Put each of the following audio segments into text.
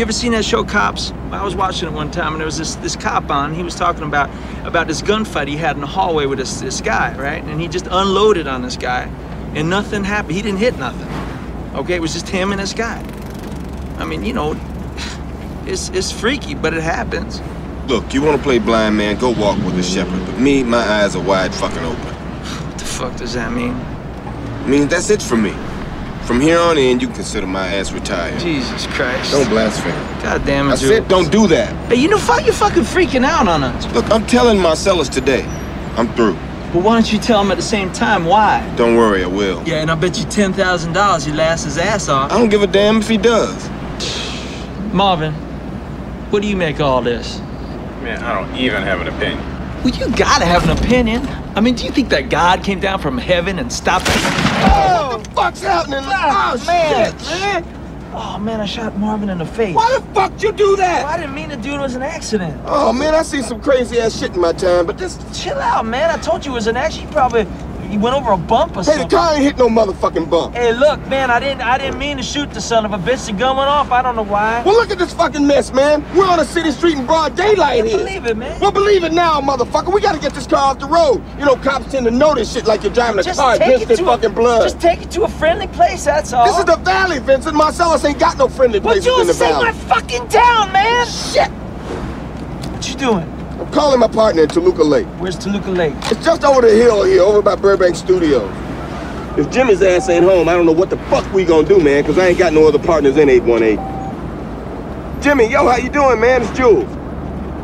You ever seen that show Cops? I was watching it one time and there was this this cop on. He was talking about about this gunfight he had in the hallway with this this guy, right? And he just unloaded on this guy, and nothing happened. He didn't hit nothing. Okay, it was just him and this guy. I mean, you know, it's it's freaky, but it happens. Look, you want to play blind man, go walk with the shepherd. But me, my eyes are wide fucking open. What the fuck does that mean? I mean, that's it for me. From here on in, you can consider my ass retired. Jesus Christ. Don't blaspheme. God damn it, I said don't do that. Hey, you know, fuck, you're fucking freaking out on us. Look, I'm telling Marcellus today. I'm through. But why don't you tell him at the same time why? Don't worry, I will. Yeah, and I bet you ten thousand dollars he laughs his ass off. I don't give a damn if he does. Marvin, what do you make of all this? Man, I don't even have an opinion. Well, you gotta have an opinion. I mean, do you think that God came down from heaven and stopped? Oh, what the fuck's happening? Ah, oh, man. shit, man. Oh man, I shot Marvin in the face. Why the fuck you do Oh, that? I didn't mean to do it. Was an accident. Oh, man, I seen some crazy ass shit in my time, but this. Chill out, man. I told you it was an accident. You probably you went over a bump or Hey, the car ain't hit no motherfucking bump. Hey, look, man. I didn't. I didn't mean to shoot the son of a bitch. The gun went off. I don't know why. Well, look at this fucking mess, man. We're on a city street in broad daylight here. Believe it, man. Well, believe it now, motherfucker. We gotta get this car off the road. You know, cops tend to notice shit like you're driving a Just car take against it to fucking a, blood. Just take it to a friendly place. That's all. This is the valley, Vincent. Marcellus ain't got no friendly Well, places in the Jules, this ain't valley. my fucking town, man. Shit! What you doing? I'm calling my partner in Toluca Lake. Where's Toluca Lake? It's just over the hill here, over by Burbank Studios. If Jimmy's ass ain't home, I don't know what the fuck we gonna do, man, because I ain't got no other partners in 818. Jimmy, yo, how you doing, man? It's Jules.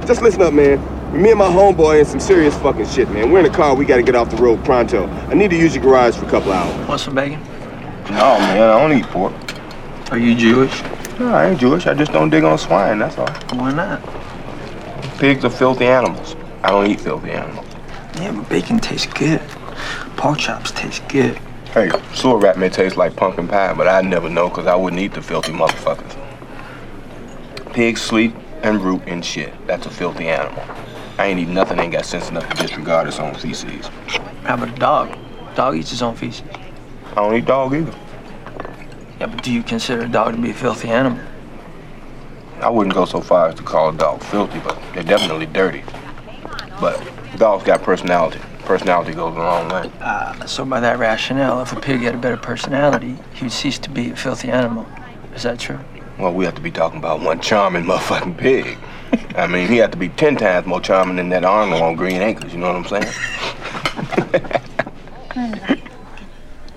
Just listen up, man. Me and my homeboy in some serious fucking shit, man. We're in a car, we gotta get off the road pronto. I need to use your garage for a couple hours. Want some bacon? No, man, I don't eat pork. Are you Jewish? No, I ain't Jewish. I just don't dig on swine, that's all. Why not? Pigs are filthy animals. I don't eat filthy animals. Yeah, but bacon tastes good. Pork chops taste good. Hey, sewer rat may taste like pumpkin pie, but I'd never know because I wouldn't eat the filthy motherfuckers. Pigs sleep and root and shit. That's a filthy animal. I ain't eat nothing ain't got sense enough to disregard its own feces. How about a dog? Dog eats his own feces. I don't eat dog either. Yeah, but do you consider a dog to be a filthy animal? I wouldn't go so far as to call a dog filthy, but they're definitely dirty. But dogs got personality. Personality goes a long way. Uh, so by that rationale, if a pig had a better personality, he would cease to be a filthy animal. Is that true? Well, we have to be talking about one charming motherfucking pig. I mean, he had to be ten times more charming than that Arnold on Green Acres, you know what I'm saying?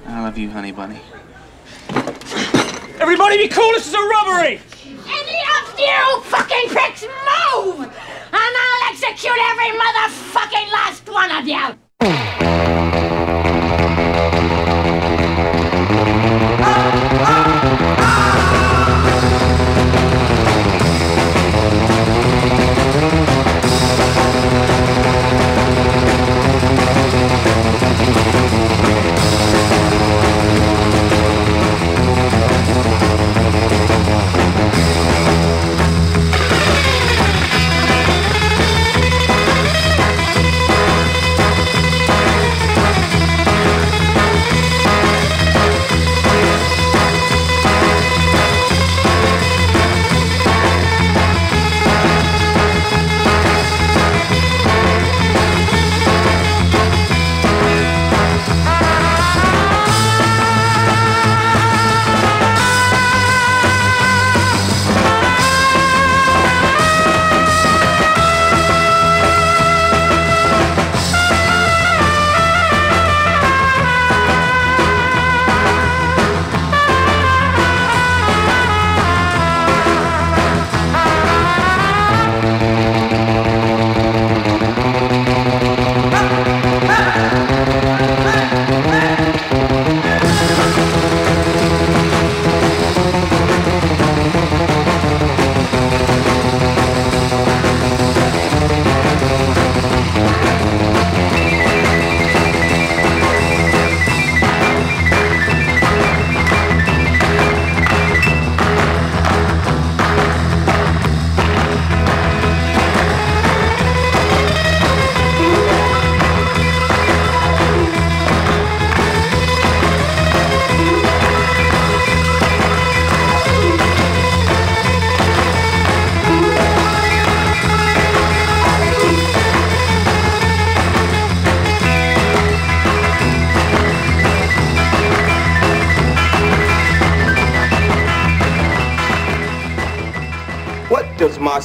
I love you, honey bunny. Everybody be cool, this is a robbery! You fucking pricks move! And I'll execute every motherfucking last one of you!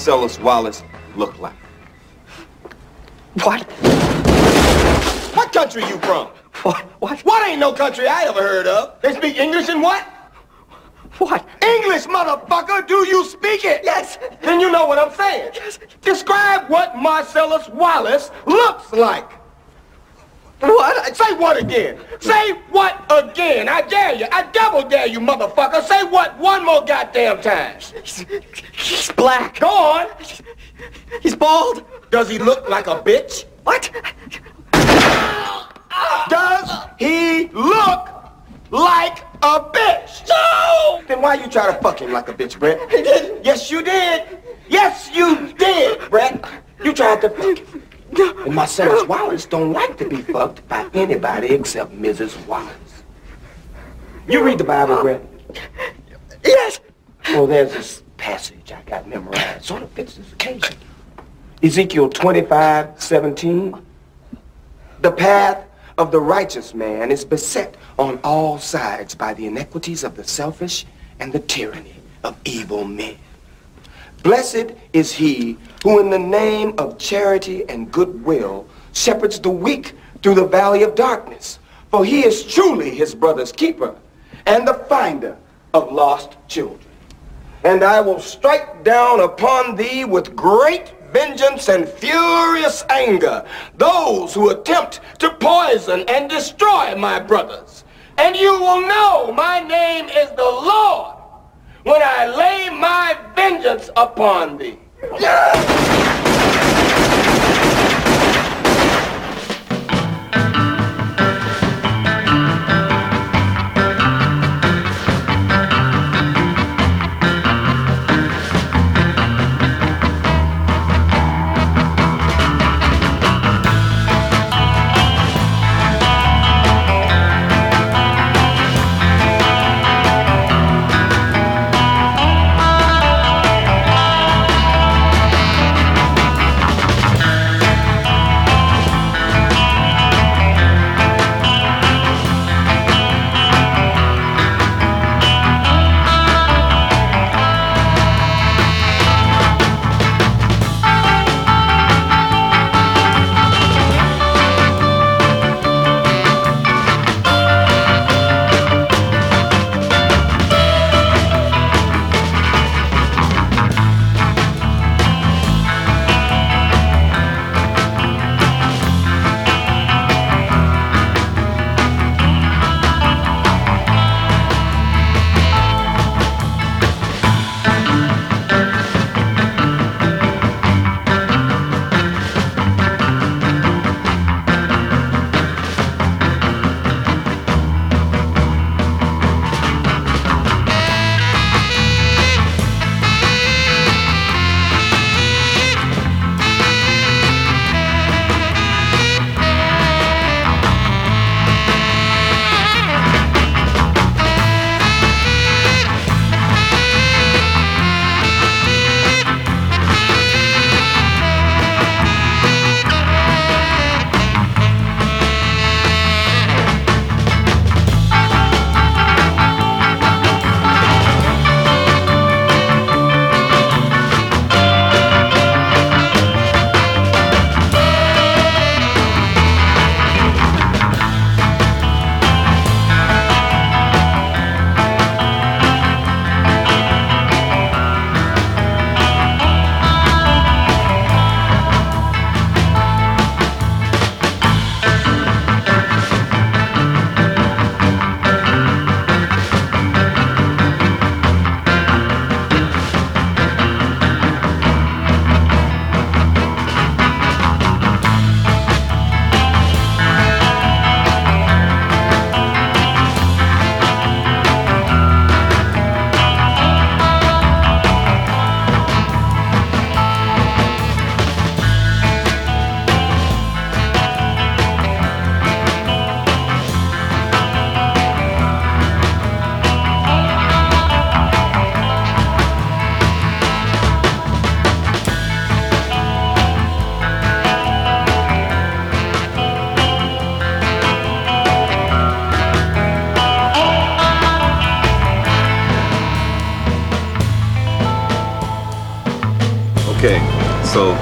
Marcellus Wallace look like? What? What country you from? What? What? What ain't no country I ever heard of? They speak English and what? What? English, motherfucker! Do you speak it? Yes. Then you know what I'm saying. Yes. Describe what Marcellus Wallace looks like. What? Say what again? Say what again? I dare you. I double dare you, motherfucker. Say what one more goddamn time. He's, he's black. Go on. He's bald. Does he look like a bitch? What? Does he look like a bitch? No! Then why you try to fuck him like a bitch, Brett? He didn't. Yes, you did. Yes, you did, Brett. You tried to fuck him. And my Marcellus Wallace don't like to be fucked by anybody except Mrs. Wallace. You read the Bible, Brett? Yes. Well, there's this passage I got memorized. Sort of fits this occasion. Ezekiel 25, 17. The path of the righteous man is beset on all sides by the iniquities of the selfish and the tyranny of evil men. Blessed is he who in the name of charity and goodwill shepherds the weak through the valley of darkness. For he is truly his brother's keeper and the finder of lost children. And I will strike down upon thee with great vengeance and furious anger those who attempt to poison and destroy my brothers. And you will know my name is the Lord when I lay my vengeance upon thee.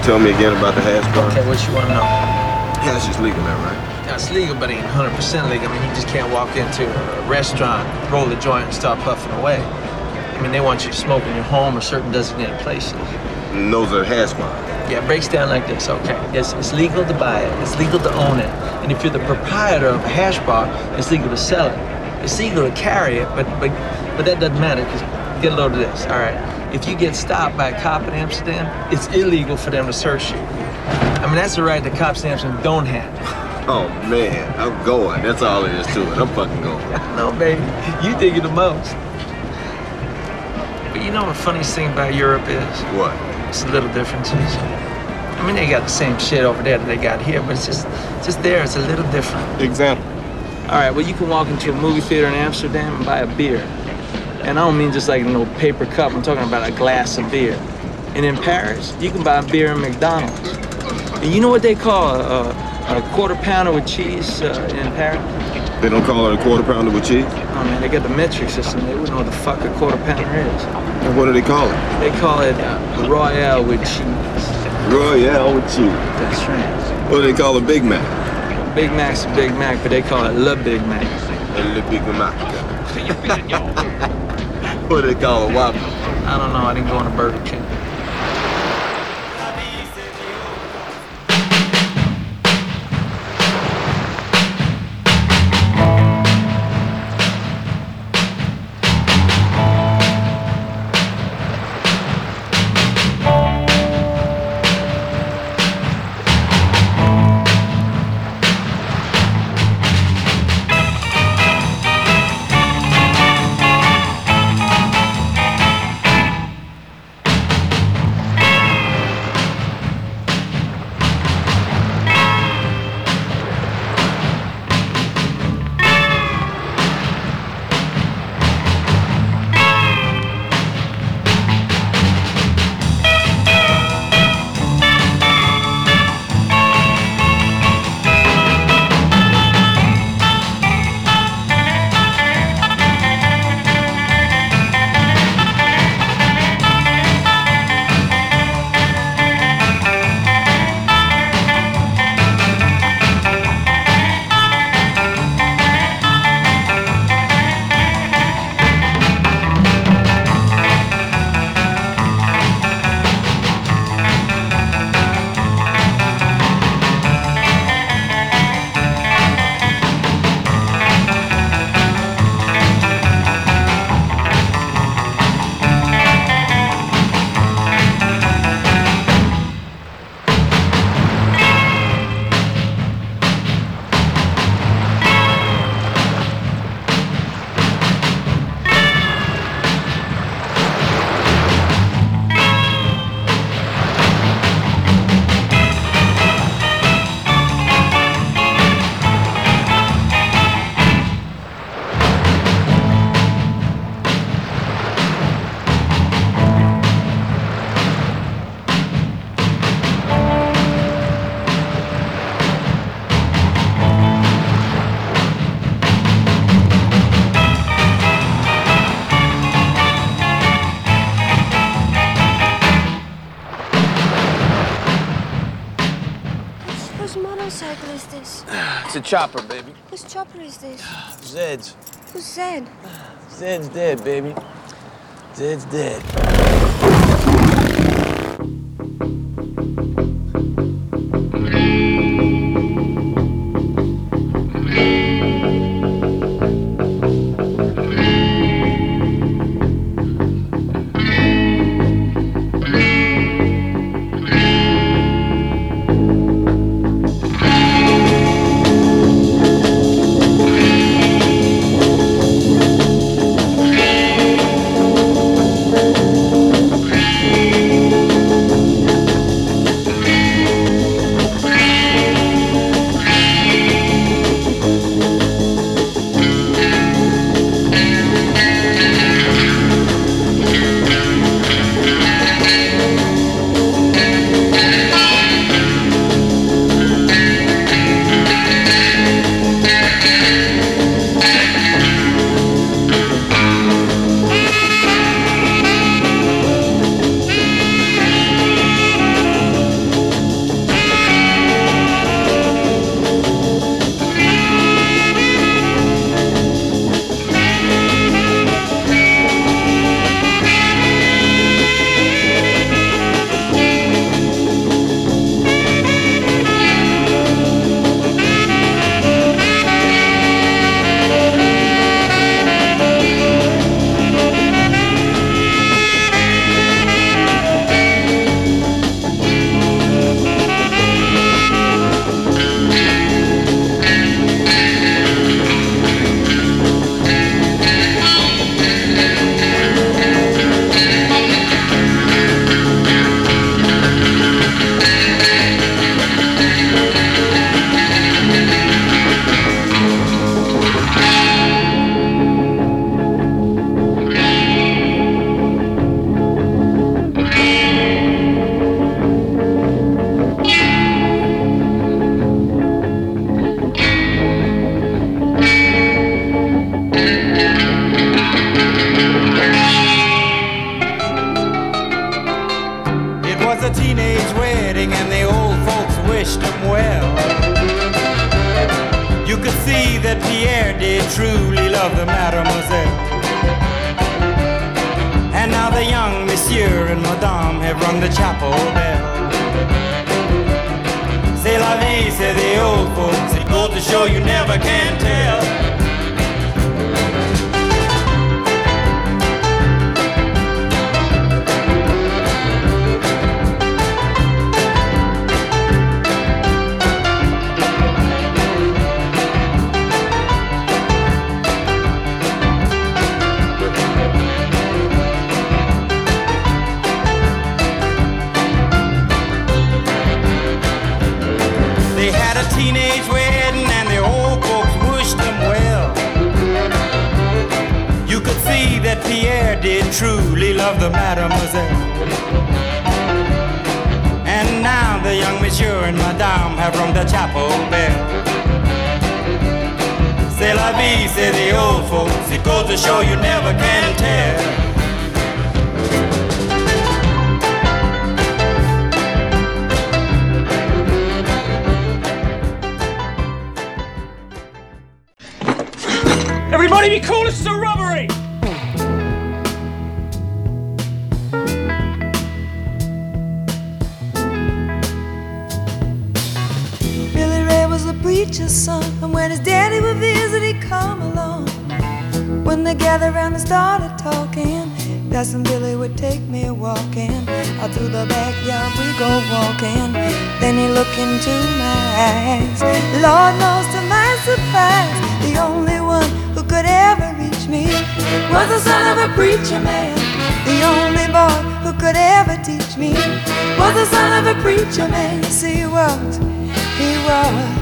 Tell me again about the hash bar. Okay, what you want to know? Hash is legal now, right? Yeah, it's legal, but it ain't 100% legal. I mean, you just can't walk into a restaurant, roll the joint, and start puffing away. I mean, they want you to smoke in your home or certain designated places. And those are hash bars. Yeah, it breaks down like this. Okay, it's, it's legal to buy it. It's legal to own it. And if you're the proprietor of a hash bar, it's legal to sell it. It's legal to carry it, but but but that doesn't matter because get a load of this. All right, if you get stopped by a cop in Amsterdam, it's illegal for them to search you. I mean, that's the right that cops in Amsterdam don't have. Oh man, I'm going. That's all there is to it. I'm fucking going. No, baby, you dig it the most. But you know what the funniest thing about Europe is? What? It's the little differences. I mean, they got the same shit over there that they got here, but it's just, just there. It's a little different. Example. All right, well, you can walk into a movie theater in Amsterdam and buy a beer. And I don't mean just like a little paper cup. I'm talking about a glass of beer. And in Paris, you can buy beer in McDonald's. And you know what they call a, a, a quarter pounder with cheese uh, in Paris? They don't call it a quarter pounder with cheese? Oh man, they got the metric system. They wouldn't know what the fuck a quarter pounder is. And what do they call it? They call it uh, Royale with cheese. Royale with cheese. That's right. What do they call a Big Mac? Big Mac's a Big Mac, but they call it Le Big Mac. Le Big Mac. what they call a Whopper? I don't know. I didn't go on a Burger King. Chopper, baby. Whose chopper is this? Zed's. Who's Zed? Zed's dead, baby. Zed's dead. Love the mademoiselle. And now the young monsieur and madame have rung the chapel bell. C'est la vie, say the old folks. It goes to show you never can tell. Love the mademoiselle. And now the young monsieur and madame have rung the chapel bell. C'est la vie, say the old folks. It goes to show you never can tell. Everybody be cool, is a son, and when his daddy would visit, he'd come along. When they gathered around and started talking, Cousin Billy would take me walking. Out through the backyard we go walking. Then he looked into my eyes. Lord knows to my surprise, the only one who could ever reach me was the son of a preacher man. The only boy who could ever teach me was the son of a preacher man. Yes, he was. He was.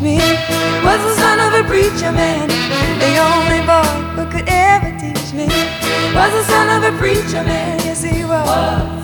me was the son of a preacher man. The only boy who could ever teach me was the son of a preacher man. Yes, he was.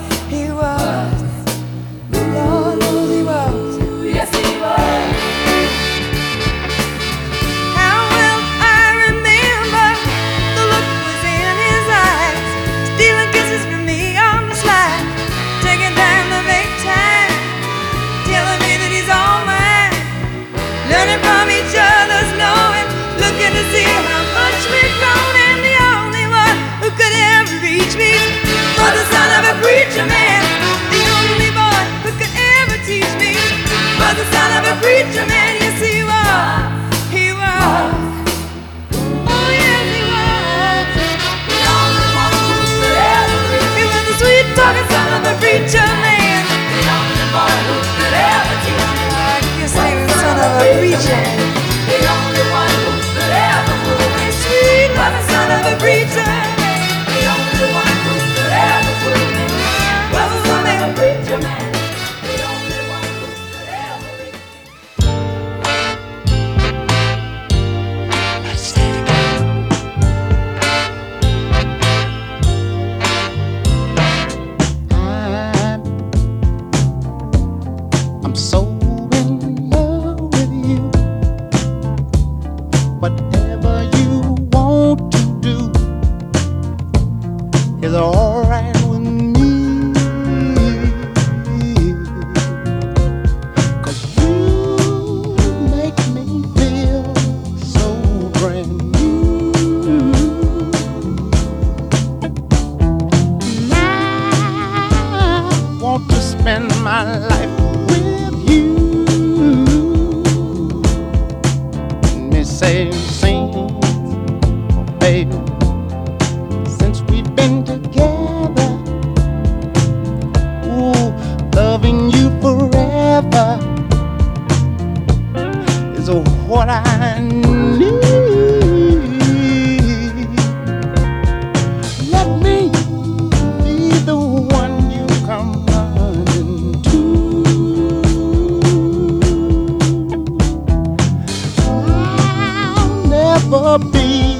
for being.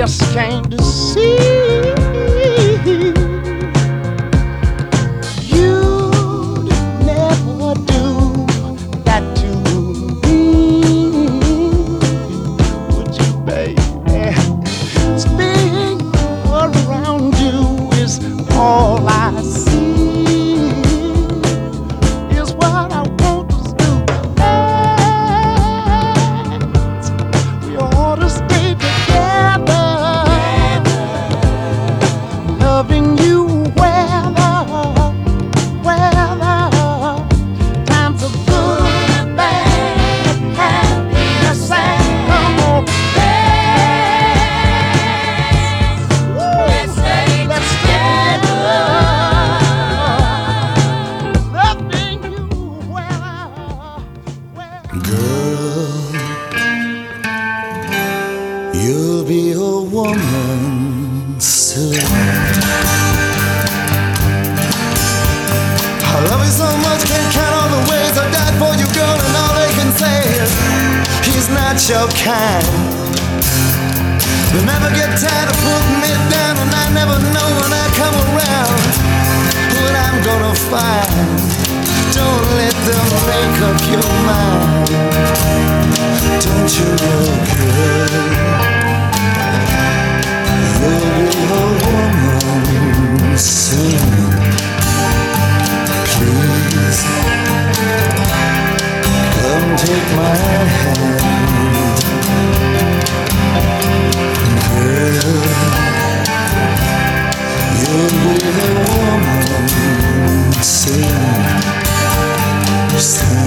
just came to see. You'll be a woman soon. I love you so much, can't count all the ways I died for you, girl, and all they can say is he's not your kind. They never get tired of putting it down, and I never know when I come around what I'm gonna find. Don't let them make up your mind. Don't you look good? You'll be a woman soon. Please come take my hand, girl. You'll be a woman soon understand.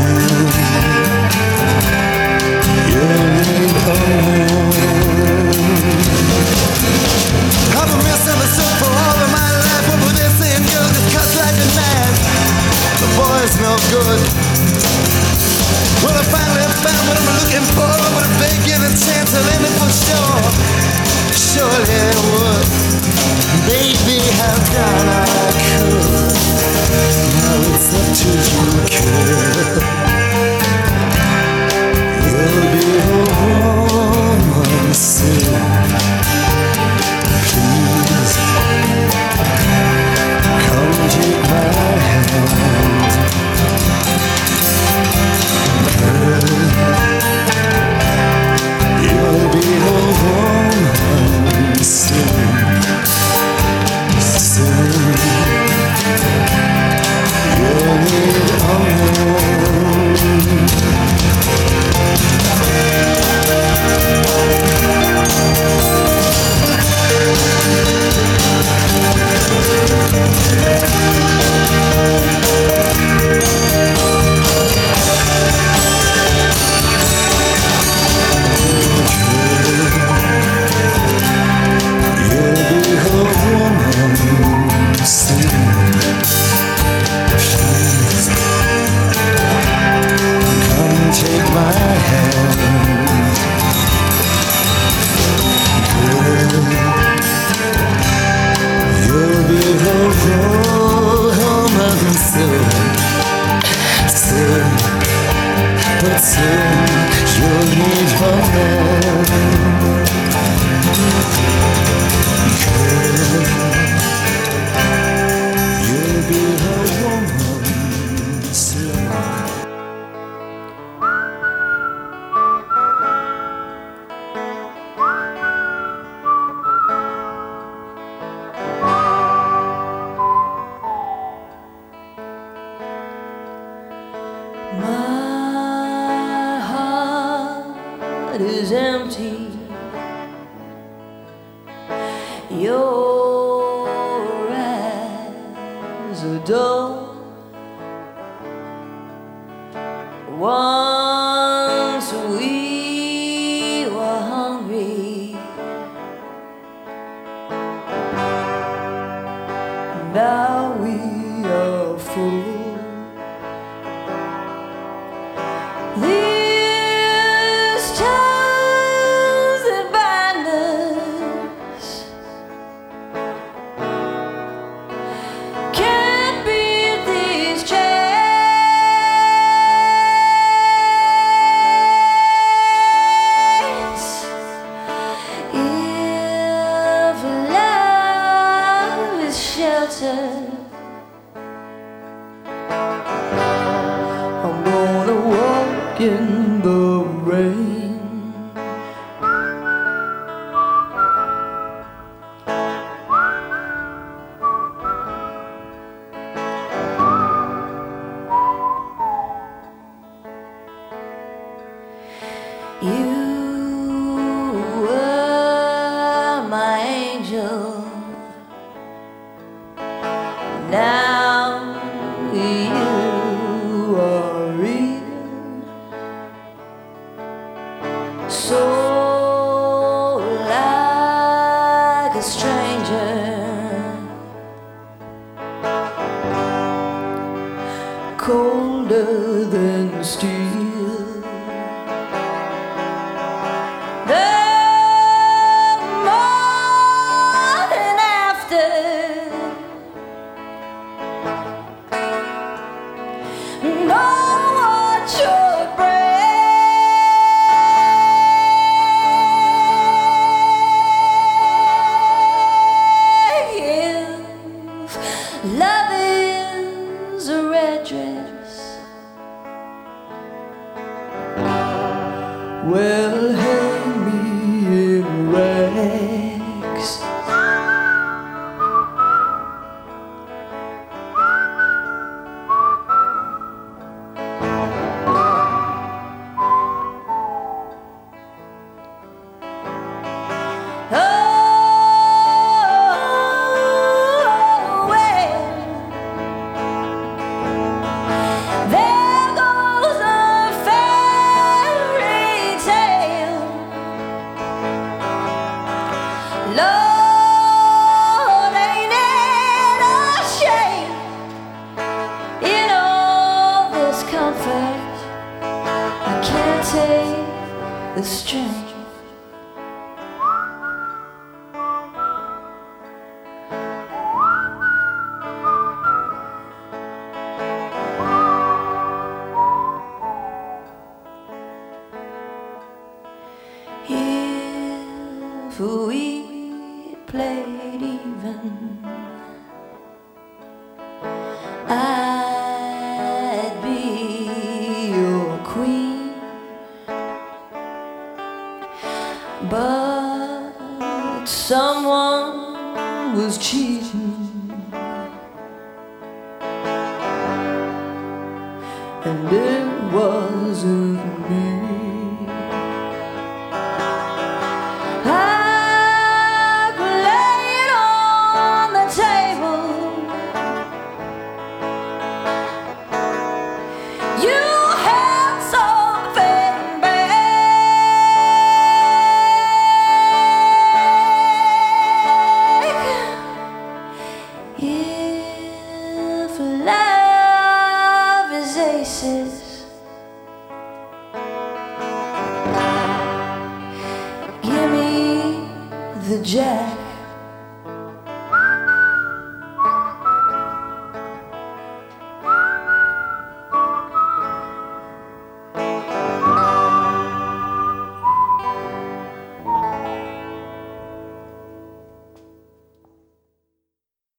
Colder than steel. And it wasn't me.